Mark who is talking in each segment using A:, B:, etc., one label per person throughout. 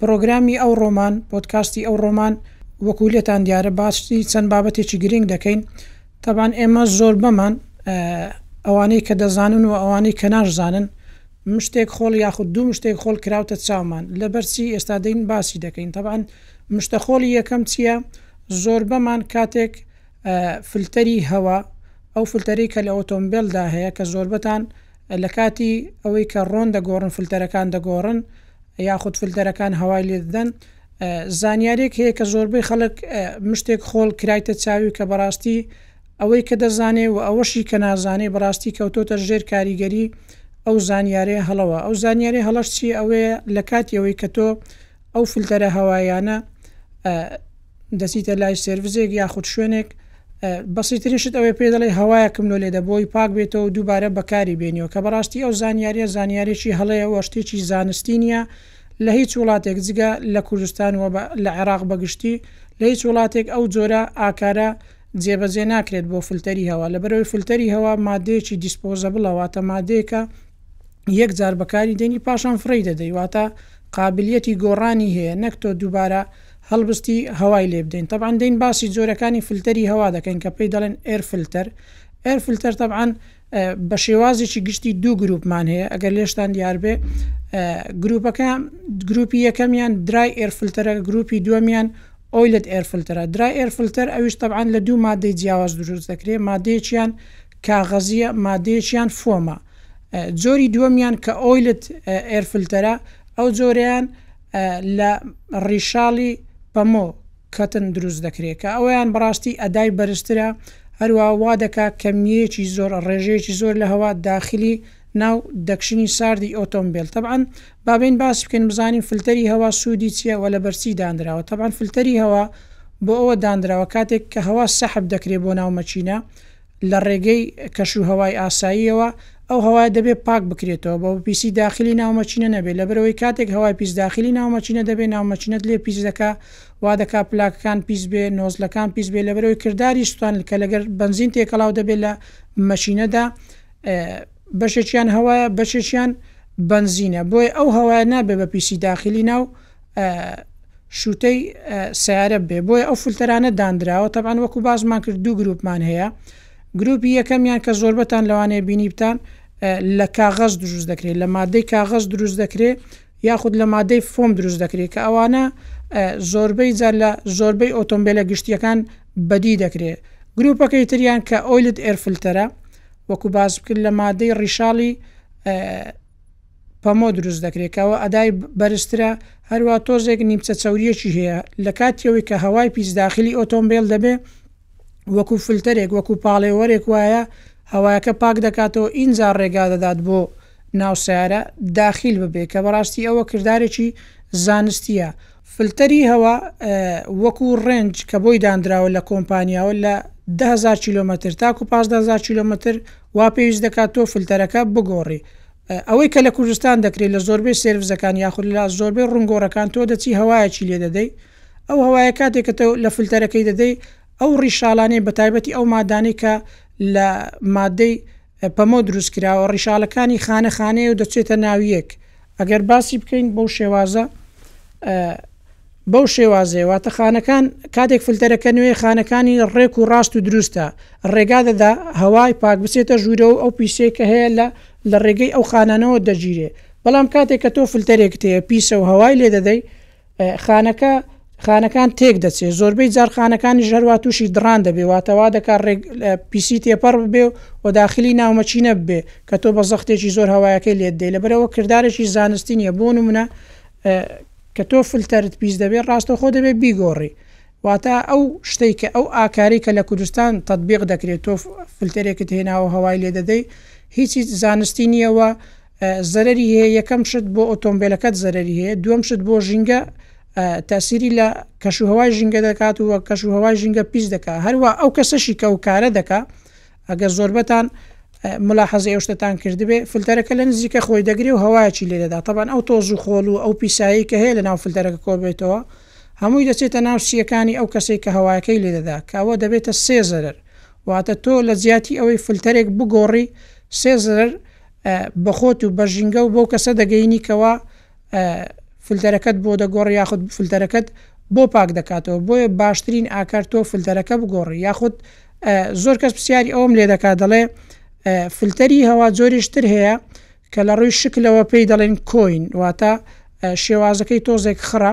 A: پرۆگرامی ئەو ڕۆمان پۆدکاستی ئەو ڕۆمان وەکو لێتان دیارە باستی چەند بابەتێکی گرنگ دەکەین تابان ئێمە زۆر بەمان ئەوانەی کە دەزانن و ئەوانەی کە ناشزانن مشتێک خۆڵ یاخود دوو مشتێک خۆڵ کراوتە چامان لە بەرچی ئێستا دەین باسی دەکەین تەبان مشتە خۆڵی یەکەم چییە زۆر بەمان کاتێک فلتەری هەوا ئەو فلتەری کە لە ئۆتۆمبیلدا هەیە کە زۆربەتان لە کاتی ئەوەی کە ڕۆن دەگۆڕن فلتەرەکان دەگۆڕن یاخود فلتەرەکان هەوای لێ دەدەن زانیارێک هەیە کە زۆربەی خەڵک مشتێک خۆڵ کرایتە چاوی کە بەڕاستی ئەوەی کە دەزانێ و ئەوەشی کە نازانێ بڕاستی کەوتۆتە ژێر کاریگەری ئەو زانیارەیە هەڵەوە ئەو زانیاری هەڵەش چی ئەوەیە لە کاتیەوەی کە تۆ ئەو فلتەرە هەوایانە دەچیتە لای سێرڤسێک یاخود شوێنێک بەسیترین شت ئەوەی پێ دەڵێ هەوایەکم لۆ لێدە بۆی پاک بێتەوە و دووبارە بەکاری بێنیەوە کە بەڕاستی ئەو زانیاریە زانیارێکی هەڵەیە و شتێکی زانستی نیە لە هیچ وڵاتێک جگە لە کوردستان و لە عێراق بەگشتی لە هیچ وڵاتێک ئەو جۆرە ئاکارە جێبەجێ ناکرێت بۆ فلتەری هەوا لە بەرەوەی فلتەری هەوا مادەیەکی دیسپۆزەبڵە واتە مادەیەکە یەک جار بەکاری دێنی پاشان فڕی دەدەی واتە قابلیەتی گۆڕانی هەیە نەک تۆ دووبارە هەڵبستی هەوای لێ بدەین تەبعەن دەین باسی جۆرەکانی فلتەری هەوا دەکەین کە پێی دەڵێن ئێر فلتەر ئێر فلتەر تەبعەن بە شێوازێکی گشتی دوو گروپمان هەیە ئەگەر لێشتان دیاربێ گروپەکە گروپی یەکەمیان درای ئێرفلتەرە گروپی دووەمیان ئۆیلت ئێرفلتەرە درای ئێرفلتەر ئەویش تەبعاان لە دوو مادەی جیاواز دروست دەکرێ مادەیەکیان کاغەزیە مادەیەکیان فۆمە جۆری دووەمیان کە ئۆیلت ئێرفلتەرە ئەو جۆریان لە ڕیشاڵی پەمۆ کەتن دروست دەکرێت کە ئەویان بەڕاستی ئەدای بەرزترە هەروە وا دەکا کەمیەیەکی زۆر ڕێژەیەکی زۆر لە هەوا داخلی ناو دەکشنی ساردی ئۆتۆمبێل تەبعەن بابین باس بکەین بزانین فلتەری هەوا سوودی چیە وە لەبەرچی دانراوە تەبان فلتەری هەوا بۆ ئەوە دانراوە کاتێک کە هەوا سەحب دەکرێت بۆ ناو مەچینە لە ڕێگەی کەش و هەوای ئاساییەوە، ئەو هەوایە دەبێت پاک بکرێتەوە، بە پیسی داخلی ناو مەکینە نەبێت، لەبەرئەوەی کاتێک هەوای پیس داخلی ناو مەکینە دەبێت، ناو مەکینەت لێ پیس دەکات، وا دەکات پلاکەکان پیس بێت، نۆزلەکان پیس بێت، لەبەرئەوەی کرداری سوتان کە لەگەر بەنزین تێکەڵاو دەبێت لە مەکینەدا، بەشێکیان هەوایە، بەشێکیان بەنزینە، بۆیە ئەو هەوایە نابێت بە پیسی داخلی ناو. شوتەی سیارە بێ بۆیە ئەو فلتەرانە دانراوە تەبان وەکو بازمان کرد دوو گروپمان هەیە گروپی یەکەمیان کە زۆربەتان لەوانەیە بینیبتان لە کاغەز دروست دەکرێت لە مادەی کاغەز دروست دەکرێت یاخود لە مادەی فۆم دروست دەکرێت کە ئەوانە زۆربەی جار لە زۆربەی ئۆتۆمبیلە گشتیەکان بەدی دەکرێت گروپەکەی تریان کە ئۆیلت ئەرفلتەرە وەکو باز بکرد لە مادەی ڕیشاڵی پەمۆ دروست دەکرێت کە ئەدای بەرزترە، هەروەها تۆزێک نیمچە چەورییەکی هەیە لە کاتیەوەی کە هەوای پیس داخلی ئۆتۆمبێل دەبێت وەکو فلتەرێک وەکو پاڵێوەرێک وایە هەوایەکە پاک دەکاتەوە ئینجا ڕێگا دەدات بۆ ناو سەیارە داخل ببێت کە بەڕاستی ئەوە کردارێکی زانستیە فلتەری هەوا وەکو ڕێنج کە بۆی داندراوە لە کۆمپانیاوە لە دە هەزار کیلۆمەتر تاکو پازدە هەزار کیلۆمەتر وا پێویست دەکات تۆ فلتەرەکە بگۆڕی ئەوەی کە لە کوردستان دەکرێ لە زۆربەی سێرڤزەکان یاخود لە زۆربەی ڕونگۆڕەکان تۆ دەچی هەوایەکی لێ دەدەی ئەو هەوایە کاتێک کە تۆ لە فلتەرەکەی دەدەی ئەو ڕیشاڵانەی بە تایبەتی ئەو مادانەی کە لە مادەی پەمۆ دروست کراوە ڕیشاڵەکانی خانە خانەیە و دەچێتە ناویەک ئەگەر باسی بکەین بەو شێوازە بەو شێوازەیە واتە خانەکان کاتێک فلتەرەکە نوێ خانەکانی ڕێک و ڕاست و دروستە ڕێگا دەدا هەوای پاک بچێتە ژوورە و ئەو پیسەیە کە هەیە لە لە ڕێگەی ئەو خانانەوە دەگیرێ بەڵام کاتێک کە تۆ فلتەرێک تەیە پیسە و هەوای لێ دەدەی خانەکە خانەکان تێک دەچێت زۆربەی جارخانەکانی ژەروا تووشی دڕان دەبێ واتەوا دەکات ڕێک پیسی تێپەڕ بێ و داخلی ناومەچی نەبێ کە تۆ بە زەختێکی زۆر هەوایەکەی لێت دەی لە بەرەوە کردارێکی زانستی نیە بۆ نمونە کە تۆ فلتەرت پیس دەبێ ڕاستەوخۆ دەبێ بیگۆڕی واتا ئەو شتەی کە ئەو ئاکارەی کە لە کوردستان تەتبیق دەکرێ تۆ فلتەرێکت هێناوە هەوای لێ دەدەی هیچی زانستی نییە و زەرەری هەیە یەکەم شت بۆ ئۆتۆمبیلەکەت زەرەری هەیە دووەم شت بۆ ژینگە تاسیری لە کەشوهوای ژینگە دەکات و کەشوهوای ژینگە پیس دەکات هەروە ئەو کەسەشی کە و کارە دەکات ئەگەر زۆربەتان ملاحەزەی ئەو شتەتان کردبێ فلتەرەکە لە نزیکە خۆی دەگرێ و هەوایەکی لێ دەدا تەبان ئەو تۆز و خۆڵ و ئەو پیسایی کە هەیە لە ناو فلتەرەکە کۆبێتەوە هەمووی دەچێتە ناو سییەکانی ئەو کەسەی کە هەوایەکەی لێ دەدا کە ئەوە دەبێتە سێ زەرەر واتە تۆ لە جیاتی ئەوەی فلتەرێک بگۆڕی سێ زەرەر بەخۆت و بە ژینگە و بەو کەسە دەگەینی کەەوە فلتەرەکەت بۆ دەگۆڕێ یاخود فلتەرەکەت بۆ پاک دەکاتەوە بۆیە باشترین ئاکار تۆ فلتەرەکە بگۆڕی یاخود زۆر کەس پرسیاری ئەوم لێ دەکات دەڵێ فلتەری هەوا جۆریشتر هەیە کە لە ڕووی شکلەوە پێی دەڵێن کۆین واتە شێوازەکەی تۆزێک خڕە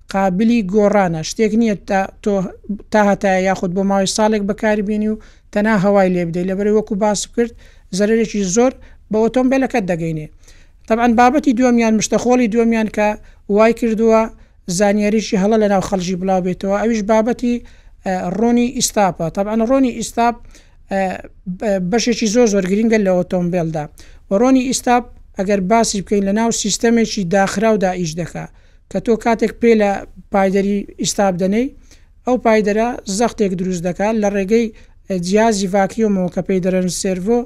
A: قابلی گۆڕانە، شتێک نییە تا تۆ تا هەتایە یاخود بۆ ماوەی ساڵێک بەکاری بێنی و تەنها هەوای لێ بدەی، لەبەرئەوەی وەکو باست کرد زەرەرێکی زۆر بە ئۆتۆمبێلەکەت دەگەینێ. تەبعەن بابەتی دووەمیان مشتەخۆڵی دووەمیان کە وای کردووە زانیاریی هەڵە لەناو خەڵکی بڵاو بێتەوە ئەویش بابەتی ڕۆنی ئیستاپە. تەبعەن ڕۆنی ئیستاپ بەشێکی زۆر زۆر گرینگە لە ئۆتۆمبێلدا و ڕۆنی ئیستاپ ئەگەر باسی بکەین لەناو سیستەمێکی داخراودا ئیش دەکا. کە تۆ کاتێک پێ لە پایدەری ئیستاب دەنێی ئەو پایدەرە زەختێک دروست دەکات لە ڕێگەی جیازی ڤاکیۆمەوە کە پێی دەرێن سێرڤۆ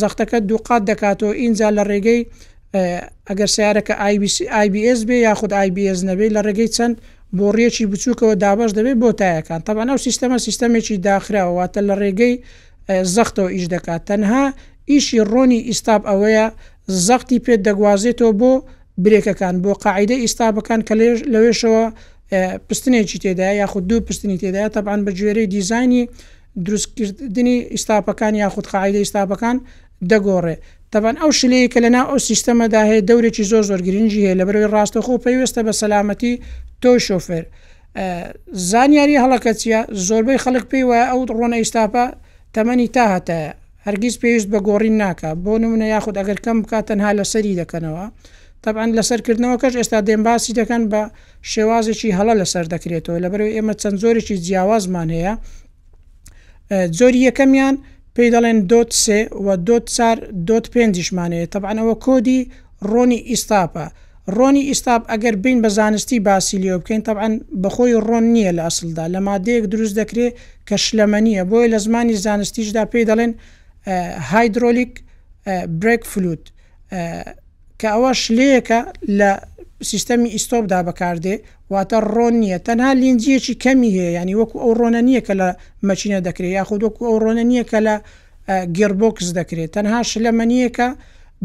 A: زەختەکە دووقات دەکاتەوە ئینجا لە ڕێگەی ئەگەر سیارەکە آیBS بێ یاخود آیBS نەبێ لە ڕێگەی چەند بۆڕیەکی بچووکەوە دابەش دەبێت بۆ تایەکان تەبان ئەو سیستەمە سیستەمێکی داخراوە واتە لە ڕێگەی زەختەوە ئیش دەکات تەنها ئیشی ڕۆنی ئیستاب ئەوەیە زەختی پێ دەگوازێتەوە بۆ برێکەکان، بۆ قاعیدەی ئیستابەکان کە لەوێشەوە پستنێکی تێدایە یاخود دوو پستنی تێدایە تەبان بە گوێرەی دیزانی دروستکردنی ئیستاپەکان یاخود قاعیدە ئیستاپەکان دەگۆڕێ تەبان ئەو شلەیە کە لەنا ئەو سیستەمەدا هەیە دەورێکی زۆر زۆر گرنگی هەیە لە بەرەوەی ڕاستەخۆ پەیوەستە بە سەلامەتی تۆ شۆفێر زانیاری هەڵەکەچیە زۆربەی خەڵک پێی وایە ئەو ڕۆنە ئیستاپە تەمەنی تا هەتایە هەرگیز پێویست بە گۆڕین ناکا بۆ نمونە یاخود ئەگەر کەم بکا تەنها لەسەری دەکەنەوە تەبعەن لەسەر کردنەوەکەش ئێستا دێن باسی دەکەن بە شێوازێکی هەڵە لەسەر دەکرێتەوە لەبەرەوەی ئێمە چەند جۆرێکی جیاوازمان هەیە جۆری یەکەمیان پێی دەڵێن دۆت سێ و دۆت چار دۆت پێنجیشمانەیە تەبعەن ئەوە کۆدی ڕۆنی ئیستاپە ڕۆنی ئیستاپ ئەگەر بین بە زانستی باسی لێوە بکەین تەبعەن بەخۆی ڕۆن نییە لە ئەسڵدا لە مادەیەک دروست دەکرێ کە شلەمەنییە بۆیە لە زمانی زانستیشدا پێی دەڵێن هایدرۆلیک برێک فلوت کە ئەوە شلەیەکە لە سیستەمی ئیستۆپدا بەکاردێ واتە ڕۆن نییە تەنها لینجیەکی کەمی هەیە ینی وەکو ئەو ڕۆنە نییە کە لە مەچینە دەکرێت یاخود وەکو ئەو ڕۆنە نییە کە لە گێربۆکس دەکرێ تەنها شلەمەنییەکە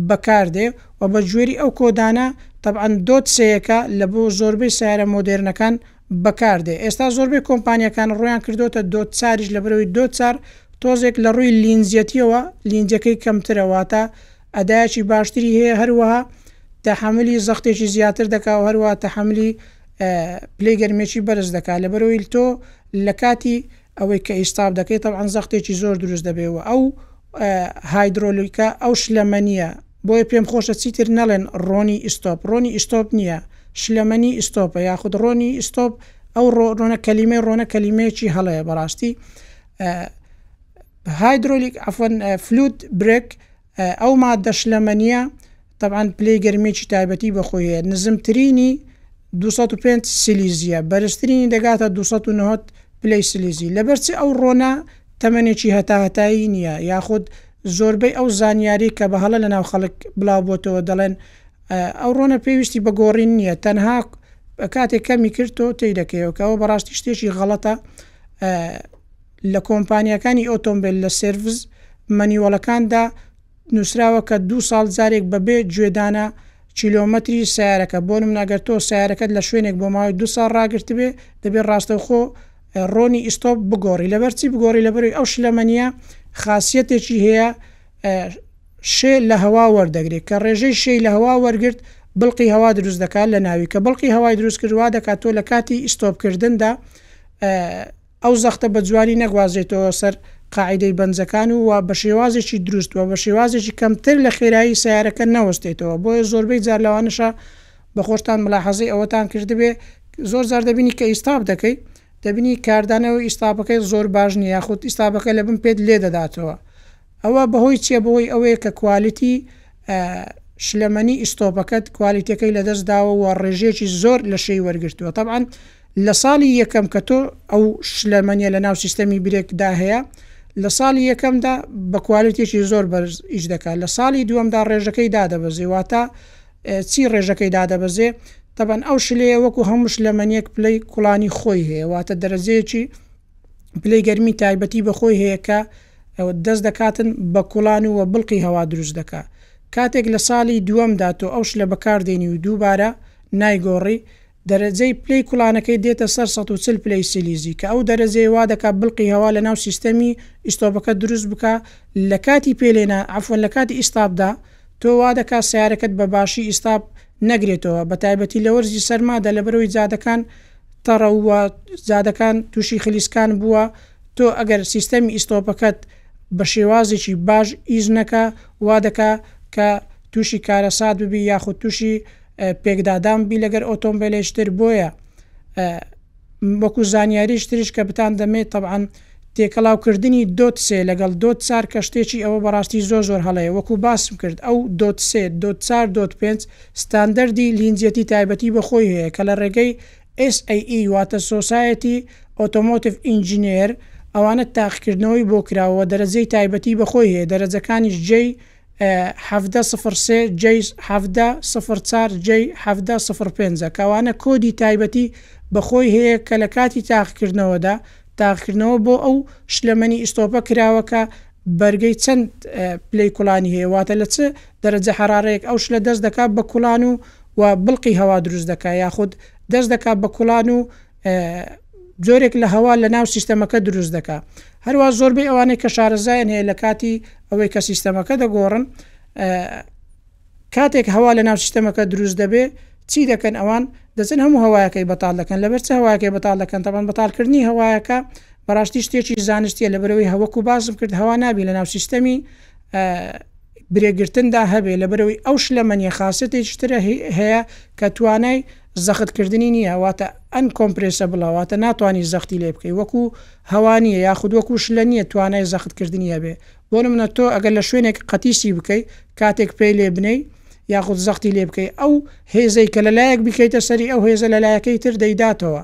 A: بەکاردێ و بە گوێری ئەو کۆدانە تەبعەن دۆت سێیەکە لە بۆ زۆربەی سەیارە مۆدێرنەکان بەکاردێ ئێستا زۆربەی کۆمپانیاکان ڕوویان کردۆتە دۆت چاریش لەبەرەوەی دۆت چار تۆزێک لە ڕووی لینجیەتیەوە لینجەکەی کەمترە واتە ئەدایەکی باشتری هەیە هەروەها تەحەملی زەختێکی زیاتر دەکا و هەروە تەحەملی پلەی گەرمێکی بەرز دەکا لەبەرەوەی تۆ لە کاتی ئەوەی کە ئیستاپ دەکەی تەبعەن زەختێکی زۆر دروست دەبێ و ئەو هایدرۆلیکە ئەو شلەمەنییە بۆیە پێم خۆشە چیتر نەڵێن ڕۆنی ئیستۆپ ڕۆنی ئیستۆپ نییە شلەمەنی ئیستۆپە یاخود ڕۆنی ئیستۆپ ئەو ڕۆ ڕۆنە کەلیمەی ڕۆنە کەلیمەیەکی هەڵەیە بەڕاستی هایدرۆلیک ئەفەن فلوت برێک ئەو ماددە شلەمەنییە تەبعەن پلەی گەرمییەکی تایبەتی بە خۆی هەیە، نزمترینی دوو سەد و پێنج سیلیزییە، بەرزترینی دەگاتە دوو سەد و نەوەد پلەی سیلیزی. لەبەر چ ئەو ڕۆنە تەمەنێکی هەتاهەتایی نییە؟ یاخود زۆربەی ئەو زانیاریی کە بە هەڵە لەناو خەڵک بڵاو بۆتەوە دەڵێن ئەو ڕۆنە پێویستی بە گۆڕین نییە تەنها کاتێک کەمی کرد تۆ تێی دەکەیەوە کە ئەوە بەڕاستی شتێکی غەڵەتە، لە کۆمپانیاکانی ئۆتۆمبێل لە سێرڤس مەنیوەڵەکاندا نوسراوە کە دوو ساڵ جارێک بەبێ گوێدانە کیلۆمەتری سەیارەکە بۆ نمونە گەر تۆ سەیارەکەت لە شوێنێک بۆ ماوەی دوو ساڵ ڕاگرتبێ دەبێ ڕاستەوخۆ ڕۆنی ئیستۆپ بگۆڕی لەبەر چی بگۆڕی لەبەروی ئەو شلەمەنیە خاصیتێکی هەیە شێ لە هەوا وەردەگرێت کە ڕێژەی شەی لە هەوا وەرگرت بڵقی هەوا دروست دەکات لە ناوی کە بڵقی هەوای دروست کردوا دەکات تۆ لە کاتی ئیسۆپکردندا ئەو زەختە بە جوانی نەگوازێتەوە سەر قاعیدەی بەنجەکان و وە بە شێوازێکی دروست وە بە شێوازێکی کەمتر لە خێرایی سەیارەکە نەوەستێتەوە بۆیە زۆربەی جار لەوانەشە بە خۆشتان ملاحەزەی ئەوەتان کردبێ زۆر جار دەبینی کە ئیستاپ دەکەی دەبینی کاردانەوەی ئیستاپەکەی زۆر باش نیە یاخود ئیستاپەکە لە بن پێت لێ دەداتەوە ئەوە بەهۆی چیە بەهۆی ئەوەیە کە کوالیتی شلەمەنی ئیستۆپەکەت کوالیتەکەی لەدەست داوە و ڕێژێکی زۆر لە شێی وەرگتووە تەبان لە ساڵی یەکەم کە تۆ ئەو شلەمەنیە لە ناو سیستەمی برێکدا هەیە لە ساڵی یەکەمدا بە کوالیتێکی زۆر بەرز ئیش دەکات لە ساڵی دووەمدا ڕێژەکەی دادەبەزی واتە چی ڕێژەکەی دادەبەزێ تەبەن ئەو شلەیە وەکو هەموو شلەمەنیەک پلەی کوڵانی خۆی هەیە واتە دەرەجەیەکی پلەی گەرمی تایبەتی بە خۆی هەیە کە دەست دەکاتن بە کوڵان و بڵقی هەوا دروست دەکا کاتێک لە ساڵی دووەمدا تۆ ئەو شلە بەکاردێنی و دووبارە نایگۆڕی دەرەجەی پلەی کوڵانەکەی دێتە سەر 140 پلەی سیلیزی کە ئەو دەرەجەی وا دەکا بڵقی هەوا لە ناو سیستەمی ئیستۆپەکە دروست بکا لە کاتی پێلێنا عفوەن لە کاتی ئیستابدا تۆ وا دەکا سیارەکەت بە باشی ئیستاب نەگرێتەوە بە تایبەتی لە وەرزی سەرمادا لە بەرەوەی جادەکان تەڕە و جادەکان تووشی خلیسکان بووە، تۆ ئەگەر سیستەمی ئیستۆپەکەت بە شێوازێکی باش ئیش نەکا وا دەکا کە تووشی کارەسات ببی یاخود تووشی پێکدادان ببی لەگەر ئۆتۆمبێلێکی تر بۆیە وەکو زانیاریی تریش کە بتان دەمێ تەبعەن تێکەڵاو کردنی دۆت سێ لەگەڵ دۆت چار کە شتێکی ئەوە بەڕاستی زۆر زۆر هەڵەیە وەکو باسم کرد ئەو دۆت سێ دۆت چار دۆت پێنج ستاندەردی لینجێتی تایبەتی بە خۆی هەیە کە لە ڕێگەی SAE واتە سۆسایەتی ئۆتۆمۆتڤ ئینجینێر ئەوانە تاقیکردنەوەی بۆ کراوە وە دەرەجەی تایبەتی بە خۆی هەیە دەرەجەکانیش جێی حەڤدە سفر سێ جەیس حەڤدە سفر چار جەی حەڤدە سفر پێنج ە کەوانە کۆدی تایبەتی بە خۆی هەیە کە لە کاتی تاقیکردنەوەدا تاقیکردنەوە بۆ ئەو شلەمەنی ئیستۆپە کراوە کە بەرگەی چەند پلەی کوڵانی هەیە واتە لە چ دەرەجە حەرارەیەک ئەو شلە دەست دەکات بە کوڵان و و بڵقی هەوا دروست دەکات یاخود دەست دەکات بە کوڵان و جۆرێک لە هەوا لە ناو سیستەمەکە دروست دەکا هەروە زۆربەی ئەوانەی کە شارەزایان هەیە لە کاتی ئەوەی کە سیستەمەکە دەگۆڕن کاتێک هەوا لە ناو سیستەمەکە دروست دەبێ چی دەکەن ئەوان دەچن هەموو هەوایەکەی بەتال دەکەن لەبەر چ هەوایەکەی بەتال دەکەن تەبان بەتالکردنی هەوایەکە بەڕاستی شتێکی زانستیە لە بەرەوەی هەوەکو باسم کرد هەوا نابی لە ناو سیستەمی برێگرتندا هەبێ لەبەرئەوەی ئەو شلەمەنیە خاسیەتێکی تر هەیە کە توانای زەخت کردنی نیە واتە ئەن کۆمپرێسەبڵە واتە ناتوانی زەختی لێ بکەی وەکو هەوا نیە یاخود وەکو شلە نیە توانای زەخت کردنی هەبێ بۆ نمونە تۆ ئەگەر لە شوێنێک قەتیسی بکەی کاتێک پێی لێ بنێی یاخود زەختی لێ بکەی ئەو هێزەی کە لەلایەک بیکەیتە سەری ئەو هێزە لەلایەکەی تر دەیداتەوە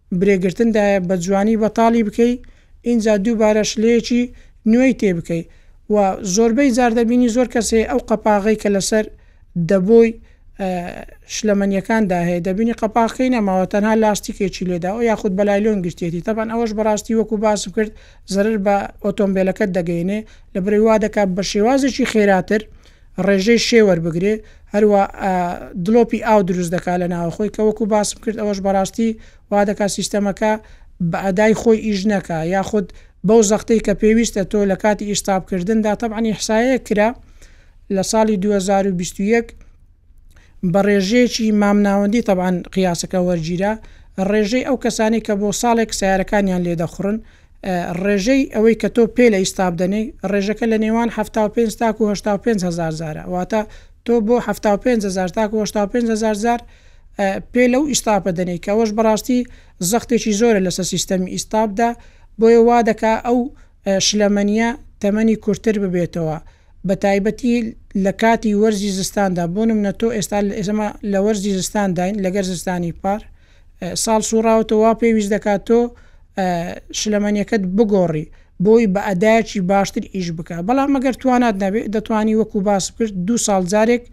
A: برێگرتن دایە بە جوانی بەتاڵی بکەی ئینجا دووبارە شلەیەکی نوێی تێ بکەی و زۆربەی جار دەبینی زۆر کەس هەیە ئەو قەپاغەی کە لەسەر دەبۆی شلەمەنیەکان دا هەیە دەبینی قەپاخکەی نەماوە تەنها لاستیکێکی لێدا و یاخود بەلایلۆن گرتێتی تەبەن ئەوەش بەڕاستی وەکو باس کرد زەرر بە ئۆتۆمبیلەکەت دەگەینێ لە برەی وا دەکات بە شێوازێکی خێراتر ڕێژەی شێ وەربگرێ هەروا دڵۆپی ئاو دروست دەکات لە ناوەخۆی کە وەکو باسم کرد ئەوەش بەڕاستی وا دەکات سیستەمەکە بە ئەدای خۆی ئیش نەکا یاخود بەو زەختەی کە پێویستە تۆ لە کاتی ئیستاپکردندا تەبعەن ئیحسایەک کرا لە ساڵی 2021 بە ڕێژەیەکی مامناوەندی تەبعەن قیاسەکە وەرگیرا ڕێژەی ئەو کەسانی کە بۆ ساڵێک سیارەکانیان لێدەخڕن ڕێژەی ئەوەی کە تۆ پێ لە ئیستا بدەنێی، ڕێژەکە لە نێوان حەفتا و پێنج تاکوو هەشتا و پێنج هەزار جارە، واتە تۆ بۆ حەفتا و پێنج هەزار تاکوو هەشتا و پێنج هەزار جار پێ لەو ئیستاپە دەنێی، کە ئەوەش بەڕاستی زەختێکی زۆرە لەسەر سیستەمی ئیستاپدا، بۆیە وا دەکا ئەو شلەمەنییە تەمەنی کورتتر ببێتەوە، بە تایبەتی لە کاتی وەرزی زستاندا، بۆ نموونە تۆ ئێستا ئێمە لە وەرزی زستانداین، لەگەر زستانی پار، ساڵ سوڕاوەتەوە وا پێویست دەکات تۆ شلەمەنیەکەت بگۆڕی بۆی بە ئەدایەکی باشتر ئیش بکە بەڵام ئەگەر توانات نەبێت دەتوانی وەکو باس کرد دو ساڵ جارێک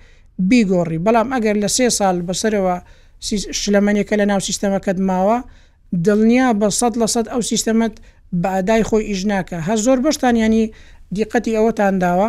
A: بیگۆڕی بەڵام ئەگەر لە سێ ساڵ بەسەرەوە شلەمەنیەکە لە ناو سیستەمەکەت ماوە دڵنیا بە سەد لە سەد ئەو سیستەمەت بە ئەدای خۆی ئیش ناکە هەر زۆر بەشتان ینی دیقەتی ئەوەتان داوە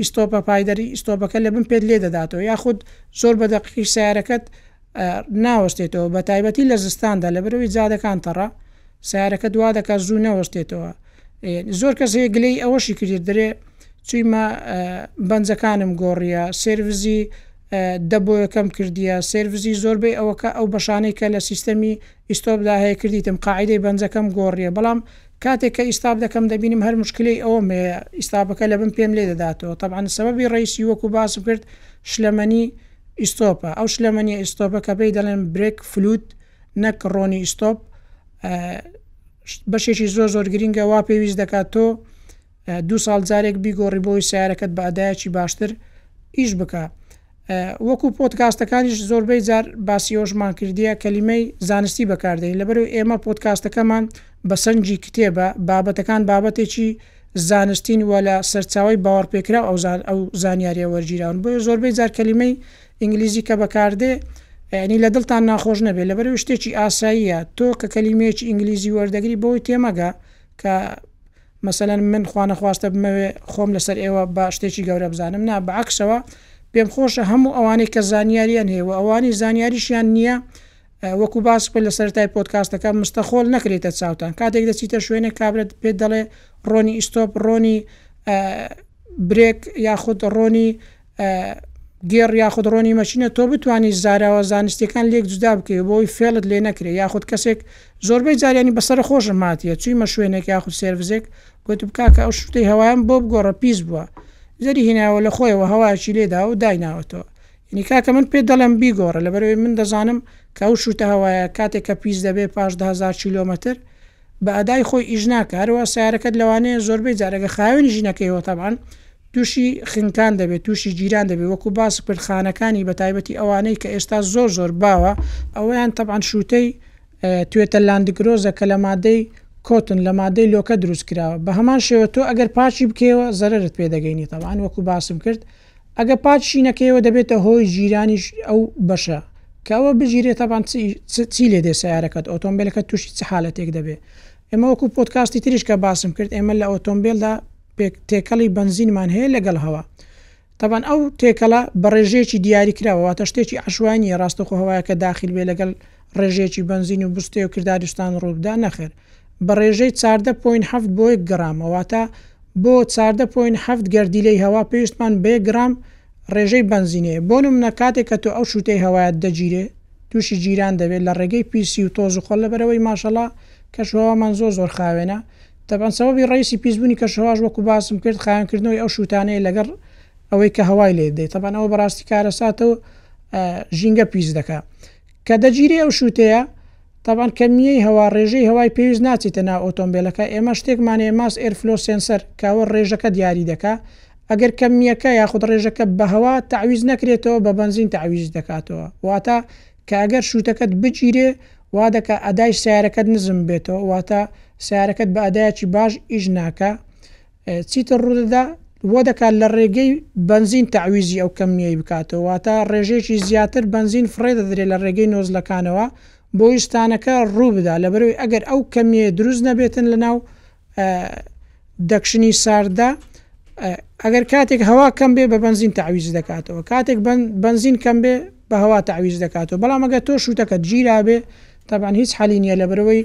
A: ئیستۆپە پایدەری ئیستۆپەکە لە بن پێت لێدەداتەوە یاخود زۆر بە دەقیقی سیارەکەت ناوەستێتەوە بە تایبەتی لە زستاندا لە بەرەوەی جادەکان تەڕە سیارەکە دوا دەکات زوو نەوەستێتەوە زۆر کەس هەیە گلەی ئەوەشی کرد درێ چیمە بەنجەکانم گۆڕیە سێرڤزی دەبۆیەکەم کردیە سێرڤزی زۆربەی ئەوەکە ئەو بەشانەی کە لە سیستەمی ئیستۆپ دا هەیە کردیتم قاعیدەی بەنجەکەم گۆڕیە بەڵام کاتێک کە ئیستاپ دەکەم دەبینم هەر مشکلەی ئەوەم هەیە ئیستاپەکە لە بن پێم لێ دەداتەوە تەبعەن سەبەبی ڕەیسی وەکو باسم کرد شلەمەنی ئیستۆپە ئەو شلەمەنیە ئیستۆپە کە پێی دەڵێن برێک فلوت نەک ڕۆنی ئیستۆپ بەشێکی زۆر زۆر گرینگە وا پێویست دەکات تۆ دوو ساڵ جارێک بیگۆڕی بۆی سیارەکەت بە ئەدایەکی باشتر ئیش بکە وەکو پۆتکاستەکانیش زۆربەی جار باسیۆشمان کردیە کەلیمەی زانستی بەکاردەین لەبەرو ئێمە پۆتکاستەکەمان بە سەنجی کتێبە بابەتەکان بابەتێکی زانستین وە لە سەرچاوی باوەڕپێکراو ئەو ئەو زانیاریە وەرگیراون بۆ زۆربەی جار کەلیمەی ئینگلیزی کە بەکاردێ ینی لە دڵتان ناخۆش نەبێت لەبەر شتێکی ئاساییە تۆ کە کەلیمەیەکی ئینگلیزی وەردەگری بۆی تێمەگە کە مەسەلەن من خوانەخواستە بمەوێ خۆم لەسەر ئێوە بە شتێکی گەورە بزانم نا بە عەکسەوە پێم خۆشە هەموو ئەوانەی کە زانیاریان هەیە و ئەوانەی زانیاریشیان نییە وەکو باس کرد لە سەرەتای پۆدکاستەکە مستەخۆل نەکرێتە چاوتان کاتێک دەچیتە شوێنێک کابرا پێت دەڵێ ڕۆنی ئیستۆپ ڕۆنی برێک یاخود ڕۆنی گێڕ یاخود ڕۆنی مەچینە تۆ بتانی زاراوە زانستیەکان لێک جودا بکەێت بۆی فێڵت لێ نەکرێ یاخود کەسێک زۆربەی جاریانی بەسەر خۆشم هااتە چویمە شوێنێک یاخود سێرڤزێک گوت بکاکە ئەو شتەی هەوایم بۆ بگۆڕە پیس بووە زەری هیناوە لە خۆیەوە هەواکی لێدا و دایناوەتەوە ینی کاکە من پێ دەڵم بیگۆڕە لەبەرەوەی من دەزانم کە ئەو شوتە هەوایە کاتێک کە پیس دەبێ پاشدههزار کیلومتر بە ئەدای خۆی ئیش ناکا هەروەها سەیارەکەت لەوانەیە زۆربەی جار ئەگەر خاوێنیشی نەکەیەوە تەبعەن تووشی خنکان دەبێت تووشی گیران دەبێت وەکو باس کرد خانەکانی بە تایبەتی ئەوانەی کە ئێستا زۆر زۆر باوە ئەوەیان تەبعەن شووتەی توێتە لاندگرۆزە کە لە مادەی کۆتن لە مادەی لۆکە دروست کراوە بە هەمان شێوە تۆ ئەگەر پاچی بکەیەوە زەرەرت پێ دەگەینی تەبعەن وەکو باسم کرد ئەگە پاکیشی نەکەیەوە دەبێتە هۆی گیرانیش ئەو بەشە کە ئەوە بگیرێت تەبان چی لێ دێ سیارەکەت ئۆتۆمبیلەکە تووشی چ حالەتێک دەبێ ئێمە وەکو پۆتکاستی تریش کە باسم کرد ئێمە لە ئۆتۆمبیلدا تێکەڵی بنزینمان هەیە لەگەڵ هەوا تەبان ئەو تێکەڵە بە ڕێژەیەکی دیاری کراوە تە شتێکی عشوانیە ڕاستەخۆ هەوایەکە داخل بێ لەگەڵ ڕێژەیەکی بنزین و بستێ و کرداریستان ڕووبدا نەخێر بە ڕێژەی چاردە پۆینت حەفت بۆ یەک گڕام، واتە بۆ چاردە پۆینت حەفت گەردیلەی هەوا پێویستمان بە یەک گڕام ڕێژەی بەنزین هەیە. بۆ نمونە کاتێک کە تۆ ئەو شوتەی هەوایەت دەگیرێ توشی گیران دەبێ لە ڕێگەی پیسی و تۆز و خۆڵ لەبەرئەوەی ماشەڵا کەش و هەوامان زۆر زۆر خاوێنە تەبعەن سەبەبی ڕئیسی پیسبونی کەش و هەواش وەکو باسم کرد خاوێن کردنەوەی ئەو شوتانەیە لەگەڵ ئەوەی کە هەوای لێدەدەی تەبعەن ئەوە بەڕاستی کارەساتە و ژینگە پیس دەکا. کە دەگیرێ ئەو شووتەیە تەبعەن کەمیەی هەوا ڕێژەی هەوای پێویست ناچیتە ناو ئۆتۆمبێلەکە ئێمە شتێکمان هەیە ماس ئێر فلۆ سێنسەر کە ئەوە ڕێژەکە دیاری دەکا ئەگەر کەمیەکە یاخود ڕێژەکە بە هەوا تەعویز نەکرێتەوە بە بەنزین تەعویزی دەکاتەوە واتە کە ئەگەر شووتەکەت بگیرێ وا دەکا ئەدای سیارەکەت نزم بێتەوە واتە سیارەکەت بە ئەدایەکی باش ئیش ناکا چیتر ڕوودەدا؟ وا دەکات لە ڕێگەی بەنزین تەعویزی ئەو کەمنیەی بکاتەوە، واتە ڕێژەیەکی زیاتر بەنزین فڕێ دەدرێت لە ڕێگەی نۆزلەکانەوە بۆ وی ستانەکە ڕوو بدا، لەبەرئەوەی ئەگەر ئەو کەمیەیە دروست نەبێتن لەناو دەکشنی سارددا، ئەگەر کاتێک هەوا کەم بێ بە بەنزین تەعویز دەکاتەوە، کاتێک بەنزین کەم بێ بە هەوا تەعویز دەکاتەوە، بەڵام ئەگەر تۆ شووتەکە گیرابێ تەبان هیچ حەلی نیە لەبەرەوەی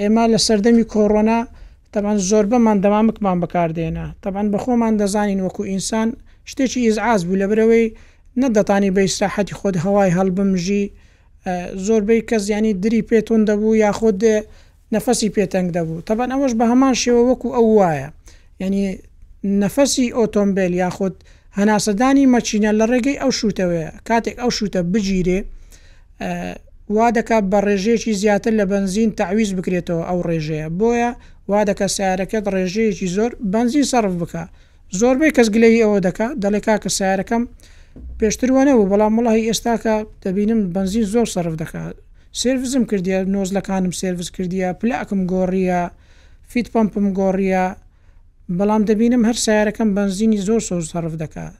A: ئێمە لە سەردەمی کۆڕۆنا، تەبعەن زۆربەمان دەمامکمان بەکاردێنا، تەبعەن بەخۆمان دەزانین وەکو ئینسان شتێکی ئیزعاج بوو لەبەرئەوەی نەتدەتانی بە ئیسراحەتی خۆت هەوای هەڵبمژی، زۆربەی کەس یانی دری پێ توند دەبوو یاخود نەفەسی پێ تەنگ دەبوو، تەبعەن ئەوەش بەهەمان شێوە وەکو ئەو وایە یانی نەفەسی ئۆتۆمبێل یاخود هەناسەدانی مەکینە لەڕێگەی ئەو شووتەوەیە کاتێک ئەو شووتە بگیرێ وا دەکات بە ڕێژەیەکی زیاتر لە بەنزین تەعویز بکرێتەوە ئەو ڕێژەیە بۆیە وا دەکات سەیارەکەت ڕێژەیەکی زۆر بەنزین سەرف بکا زۆربەی کەس گلەیی ئەوە دەکا دەڵێ کاکە سیارەکەم پێشتر وە نەبوو بەڵام وڵی ئێستاکە دەبینم بەنزین زۆر سەرف دەکات سێرفزم کردیە نۆزلەکانم سێرفز کردیە پلاکم گۆڕیە فیت پمپم گۆڕیە بەڵام دەبینم هەر سیارەکەم بەنزینی زۆر سۆز سەرف دەکات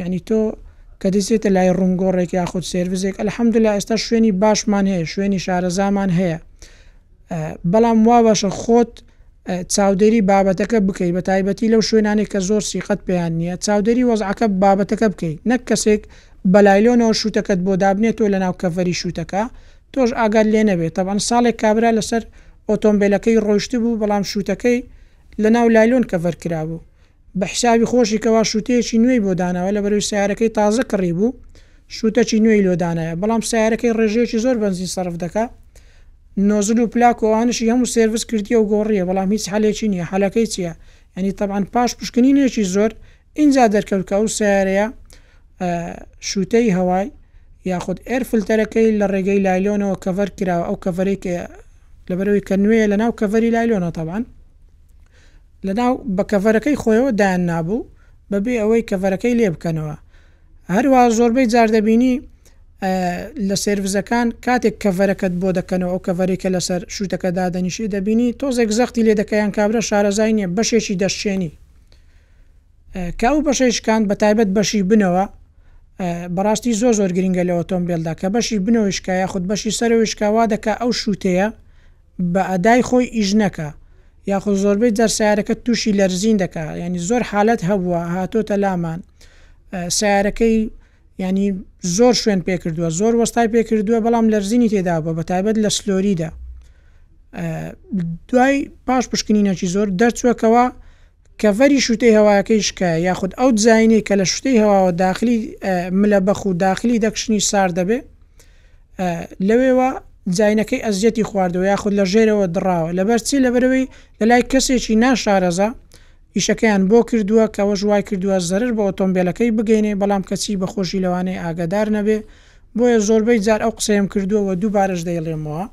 A: یانی تۆ کە دەچێتە لای ڕونگۆڕێک یاخود سێرڤزێک الحمدللە ئێستا شوێنی باشمان هەیە شوێنی شارەزامان هەیە بەڵام وا باشە خۆت چاودێری بابەتەکە بکەیت بە تایبەتی لەو شوێنانی کە زۆر سیقەت پێیان نییە چاودێری وەزعەکە بابەتەکە بکەیت نەک کەسێک بەلایلۆنەوە شوتەکەت بۆ دابنێت تۆ لەناو کەڤەری شوتەکە تۆش ئاگات لێ نەبێت تەبان ساڵێک کابرا لەسەر ئۆتۆمبیلەکەی ڕۆشت بوو بەڵام شوتەکەی لەناو لایلۆن کەڤەر کرابوو بە حیسابی خۆشی کەوا شووتەیەکی نوێی بۆ داناوە لەبەرەوەی سەیارەکەی تازە کڕی بوو شووتەکی نوێی لۆ دانایە بەڵام سەیارەکەی ڕێژەیەکی زۆر بەنزین سەرف دەکا نۆزل و پلاک و ئەوانەشی هەموو سێرڤس کردیە و گۆڕیە بەڵام هیچ حەلێکی نییە حەلەکەی چییە یعنی تەبعەن پاش پشکنینێکی زۆر ئینجا دەرکەوت کە ئەو سیارەیە شووتەی هەوای یاخود ئێر فلتەرەکەی لە ڕێگەی لایلۆنەوە کەڤەر کراوە ئەو کەڤەرێک لەبەرەوەی کە نوێیە لە ناو کەڤەری لایلۆنە تەبان لەناو بە کەڤەرەکەی خۆیەوە دایان نابوو بەبێ ئەوەی کەڤەرەکەی لێ بکەنەوە هەروا زۆربەی جار دەبینی لە سێرڤزەکان کاتێک کەڤەرەکەت بۆ دەکەنەوە ئەو کەڤەری کە لەسەر شووتەکە دادەنیشی دەبینی تۆزێک زەختی لێ دەکەیان کابرا شارەزای نییە بەشێکی دەشتێنی کە ئەو بەشەی شکاند بە تایبەت بەشی بنەوە بەڕاستی زۆر زۆر گرنگە لە ئۆتۆمبیلدا کە بەشی بنەوەیشکە یاخود بەشی سەرەوەیشکاوا دەکە ئەو شووتەیە بە ئەدای خۆی ئیش نەکا یاخۆ زۆربەی جار سەیارەکە توشی لەرزین دەکا یانی زۆر حالەت هەبووە هاتۆتە لامان سەیارەکەی یانی زۆر شوێن پێ کردووە زۆر وەستای پێ کردووە بەڵام لەرزینی تێدا بە بە تایبەت لە سلۆریدا دوای پاش پشکنینەکی زۆر دەرچووەکەوە کەڤەری شووتەی هەوایەکەی شکایە یاخود ئەو دزاینەی کە لە شووتەی هەواوە داخلی ملە بەخ و داخلی دەکشنی سارد دەبێ لەوێوە دزاینەکەی ئەزیەتی خواردەوە یاخود لە ژێرەوە دڕاوە لەبەر چی لەبەرەوەی لەلای کەسێکی ناشارەزا ئیشەکەیان بۆ کردووە کەەوە ژوای کردووە زەرر بە ئۆتۆمبیلەکەی بگەینێ بەڵام کەچی بەخۆشی لەوانەیە ئاگدار نەبێ بۆیە زۆربەی جار ئەو قسەیەم کردووە و دووبارەش دەیڵێمەوە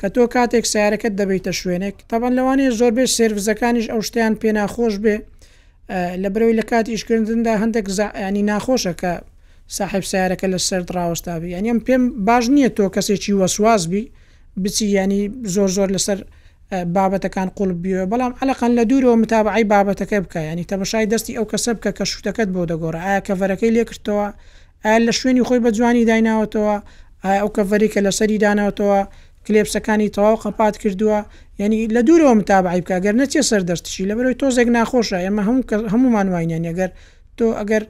A: کە تۆ کاتێک سەیارەکەت دەبەیتە شوێنێک، تەبەن لەوانەیە زۆربەی سێرڤسەکانیش ئەو شتەیان پێ ناخۆش بێ لەبەرئەوەی لە کاتی ئیشکردندا هەندێک زا یانی ناخۆشە کە ساحێب سەیارەکە لە سەرت ڕاوەستا بی، یانی ئەم پێم باش نییە تۆ کەسێکی وەسواس بی بچی یانی زۆر زۆر لەسەر بابەتەکان قوڵپ بییە، بەڵام عەلەقەن لە دوورەوە متابەعەی بابەتەکە بکە، یانی تەمەشای دەستی ئەو کەسە بکە کە شووتەکەت بۆ دەگۆڕێ ئایا کەڤەرەکەی لێ کردتەوە؟ ئایا لە شوێنی خۆی بە جوانی دایناوەتەوە؟ ئایا ئەو کەڤەری کە لەسەری داناوتەوە کلێپسەکانی تەواو قەپات کردووە؟ یانی لە دوورەوە متابعەی بکە گەر نە چیە سەر دەستشی لەبەرەوەی تۆزێک ناخۆشە ئێمە هەموو کە هەمومان واینانی ئەگەر تۆ ئەگەر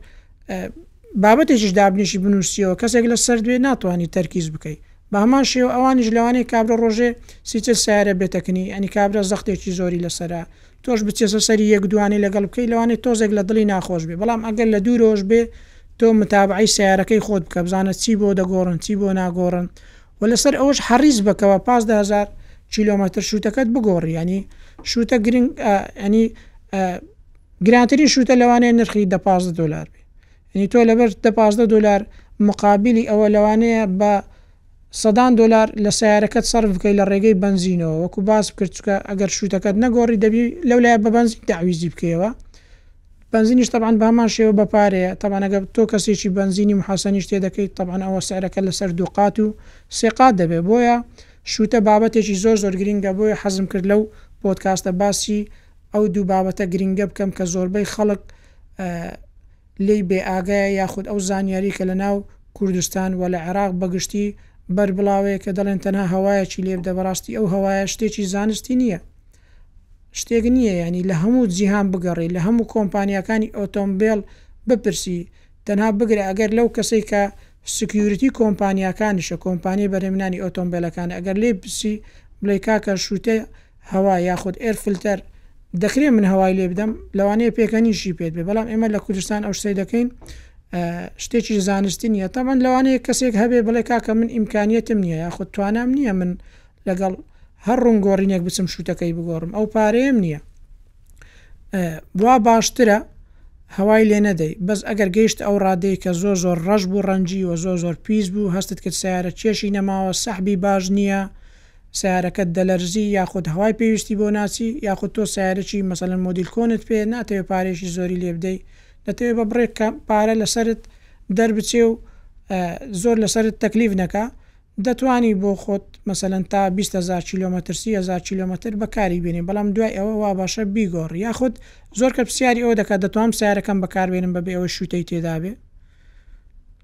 A: بابەتێکیش دابنیشی بنووسیەوە کەسێک لە سەر دوێ ناتوانانی تەرکیز بکەیت بە هەمان شێوە ئەوانیش لەوانەیە کابرا ڕۆژێ سیچل سیارە بێتەکنی ئەنی کابرا زەختێکی زۆری لەسرە تۆش بچێسە سەری یەک دوانی لەگەڵ بکەی لەوانەیە تۆزێک لە دڵی ناخۆش بێ بەڵام ئەگەر لە دوورەوەش بێ تۆ متابعەی سەیارەکەی خۆت بکە بزانە چی بۆ دەگۆڕن چی بۆ ناگۆڕن و لەسەر ئەوەش حەڕیز بە کەوا پازدە هەزار کیلۆمەتر شووتەکەت بگۆڕی ینی شووتە گرنگ ینی گرانترین شووتە لەوانەیە نرخی دە پازدە دۆلار بێ یەعنی تۆ لەبەر دە پازدە دۆلار موقابیلی ئەوە لەوانەیە بە سەدان دۆلار لە سەیارەکەت سەرف بکەی لە ڕێگەی بەنزینەوە وەکو باسم کرد چونکە ئەگەر شوتەکەت نەگۆڕی دەبی لەو لایە بە بەنزین تەعویزی بکەیەوە بەنزینیش تەبعەن بە هەمان شێوە بە پارەیە تەبعەن ئەگە تۆ کەسێکی بەنزینی محەسەنیش تێ دەکەیت تەبعەن ئەوە سعرەکە لەسەر دوو قات و سێ قات دەبێت بۆیە شوتە بابەتێکی زۆر زۆر گرینگە بۆیە حەزم کرد لەو پۆدکاستە باسی ئەو دوو بابەتە گرینگە بکەم کە زۆربەی خەڵک لێی بێ ئاگایە یاخود ئەو زانیاری کە لە ناو کوردستان وە لە عێراق بە گشتی بەر بڵاوەیە کە دەڵێن تەنها هەوایەکی لێ بدە بەڕاستی ئەو هەوایە شتێکی زانستی نییە شتێک نییە ینی لە هەموو جیهان بگەڕی لە هەموو کۆمپانیەکانی ئۆتۆمبیل بپرسی تەنها بگرە ئەگەر لەو کەسەی کە سکیورتی کۆمپانیەکانیشە کۆمپانی بەرهێمنانی ئۆتۆمبیلەکان ئەگەر لێ پرسی بڵێ کاکە شووتێ هەوا یاخود ئێر فلتەر دەکرێ من هەوای لێ بدەم لەوانەیە پێکەنیشی پێت بێ بەڵام ئێمە لە کوردستان ئەو شتەی دەکەین شتێکی زانستی نیە تەمەەن لەوانەیە کەسێک هەبێ بڵێ کاکە من ئیمکانیتم نییە یاخود توانام نییە من لەگەڵ هەر ڕوون گۆڕینێک بچم شوتەکەی بگۆڕم ئەو پارەیەم نییە بوا باشترە هەوای لێ نەدەی بەس ئەگەر گەیشت ئەو ڕادەی کە زۆر زۆر ڕەش بوو ڕەنجی و زۆر زۆر پیس بوو هەستت کرد سیارە کێشی نەماوە سەحبی باش نییە سەیارەکەت دەلەرزی یاخود هەوای پێویستی بۆ ناچی یاخود تۆ سەیارەکی مەسەلەن مۆدیل کۆنت پێیە ناتەوێ پارەیەکی زۆری لێ بدەی دەتەوێ بە بڕێک کەم پارە لەسەرت دەربچێ و زۆر لەسەرت تەکلیف نەکا دەتوانی بۆ خۆت مەسەلەن تا بیست هەزار کیلۆمەتر سی هەزار کیلۆمەتر بەکاری بێنی بەڵام دوای ئەوە وا باشە بیگۆڕی یاخود زۆر کە پرسیاری ئەوە دەکات دەتوانم سەیارەکەم بەکاربێنم بەبێ ئەوەی شووتەی تێدابێ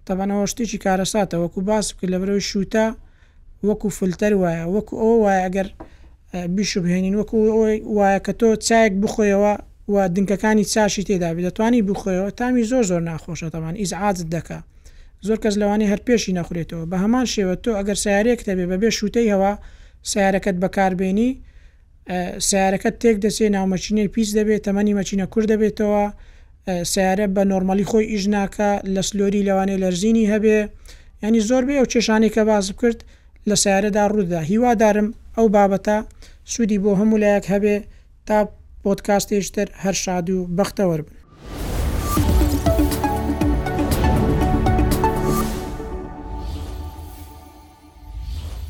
A: تەبەن ئەوە شتێکی کارەساتە وەکو باس بکرد لە برەوەی شووتە وەکو فلتەر وایە وەکو ئەوە وایە ئەگەر بیشوبهێنین وەکو ئەوەی وایە کە تۆ چایەک بخۆیەوە و دنکەکانی چاشی تێدا بێت دەتوانی بخۆیەوە تامی زۆر زۆر ناخۆشە تەمان ئیزعاجت دەکا زۆر کەس لەوانەیە هەر پێشی نەخورێتەوە بە هەمان شێوە تۆ ئەگەر سەیارەیەکت هەبێ بەبێ شووتەی هەوا سەیارەکەت بەکاربێنی سەیارەکە تێک دەچێ ناو مەچینەی پیس دەبێت تەمەنی مەچینە کور دەبێتەوە سیارە بە نۆرمەلی خۆی ئیش ناکە لە سلۆری لەوانەیە لەرزینی هەبێ ینی زۆر بێ ئەو کێشانی کە باز بکرد لە سیارەدا ڕوودا هیوادارم ئەو بابەتە سوودی بۆ هەموو لایەک هەبێ تا پۆتکاستێشتر هەر شاد و بەختەوەر بن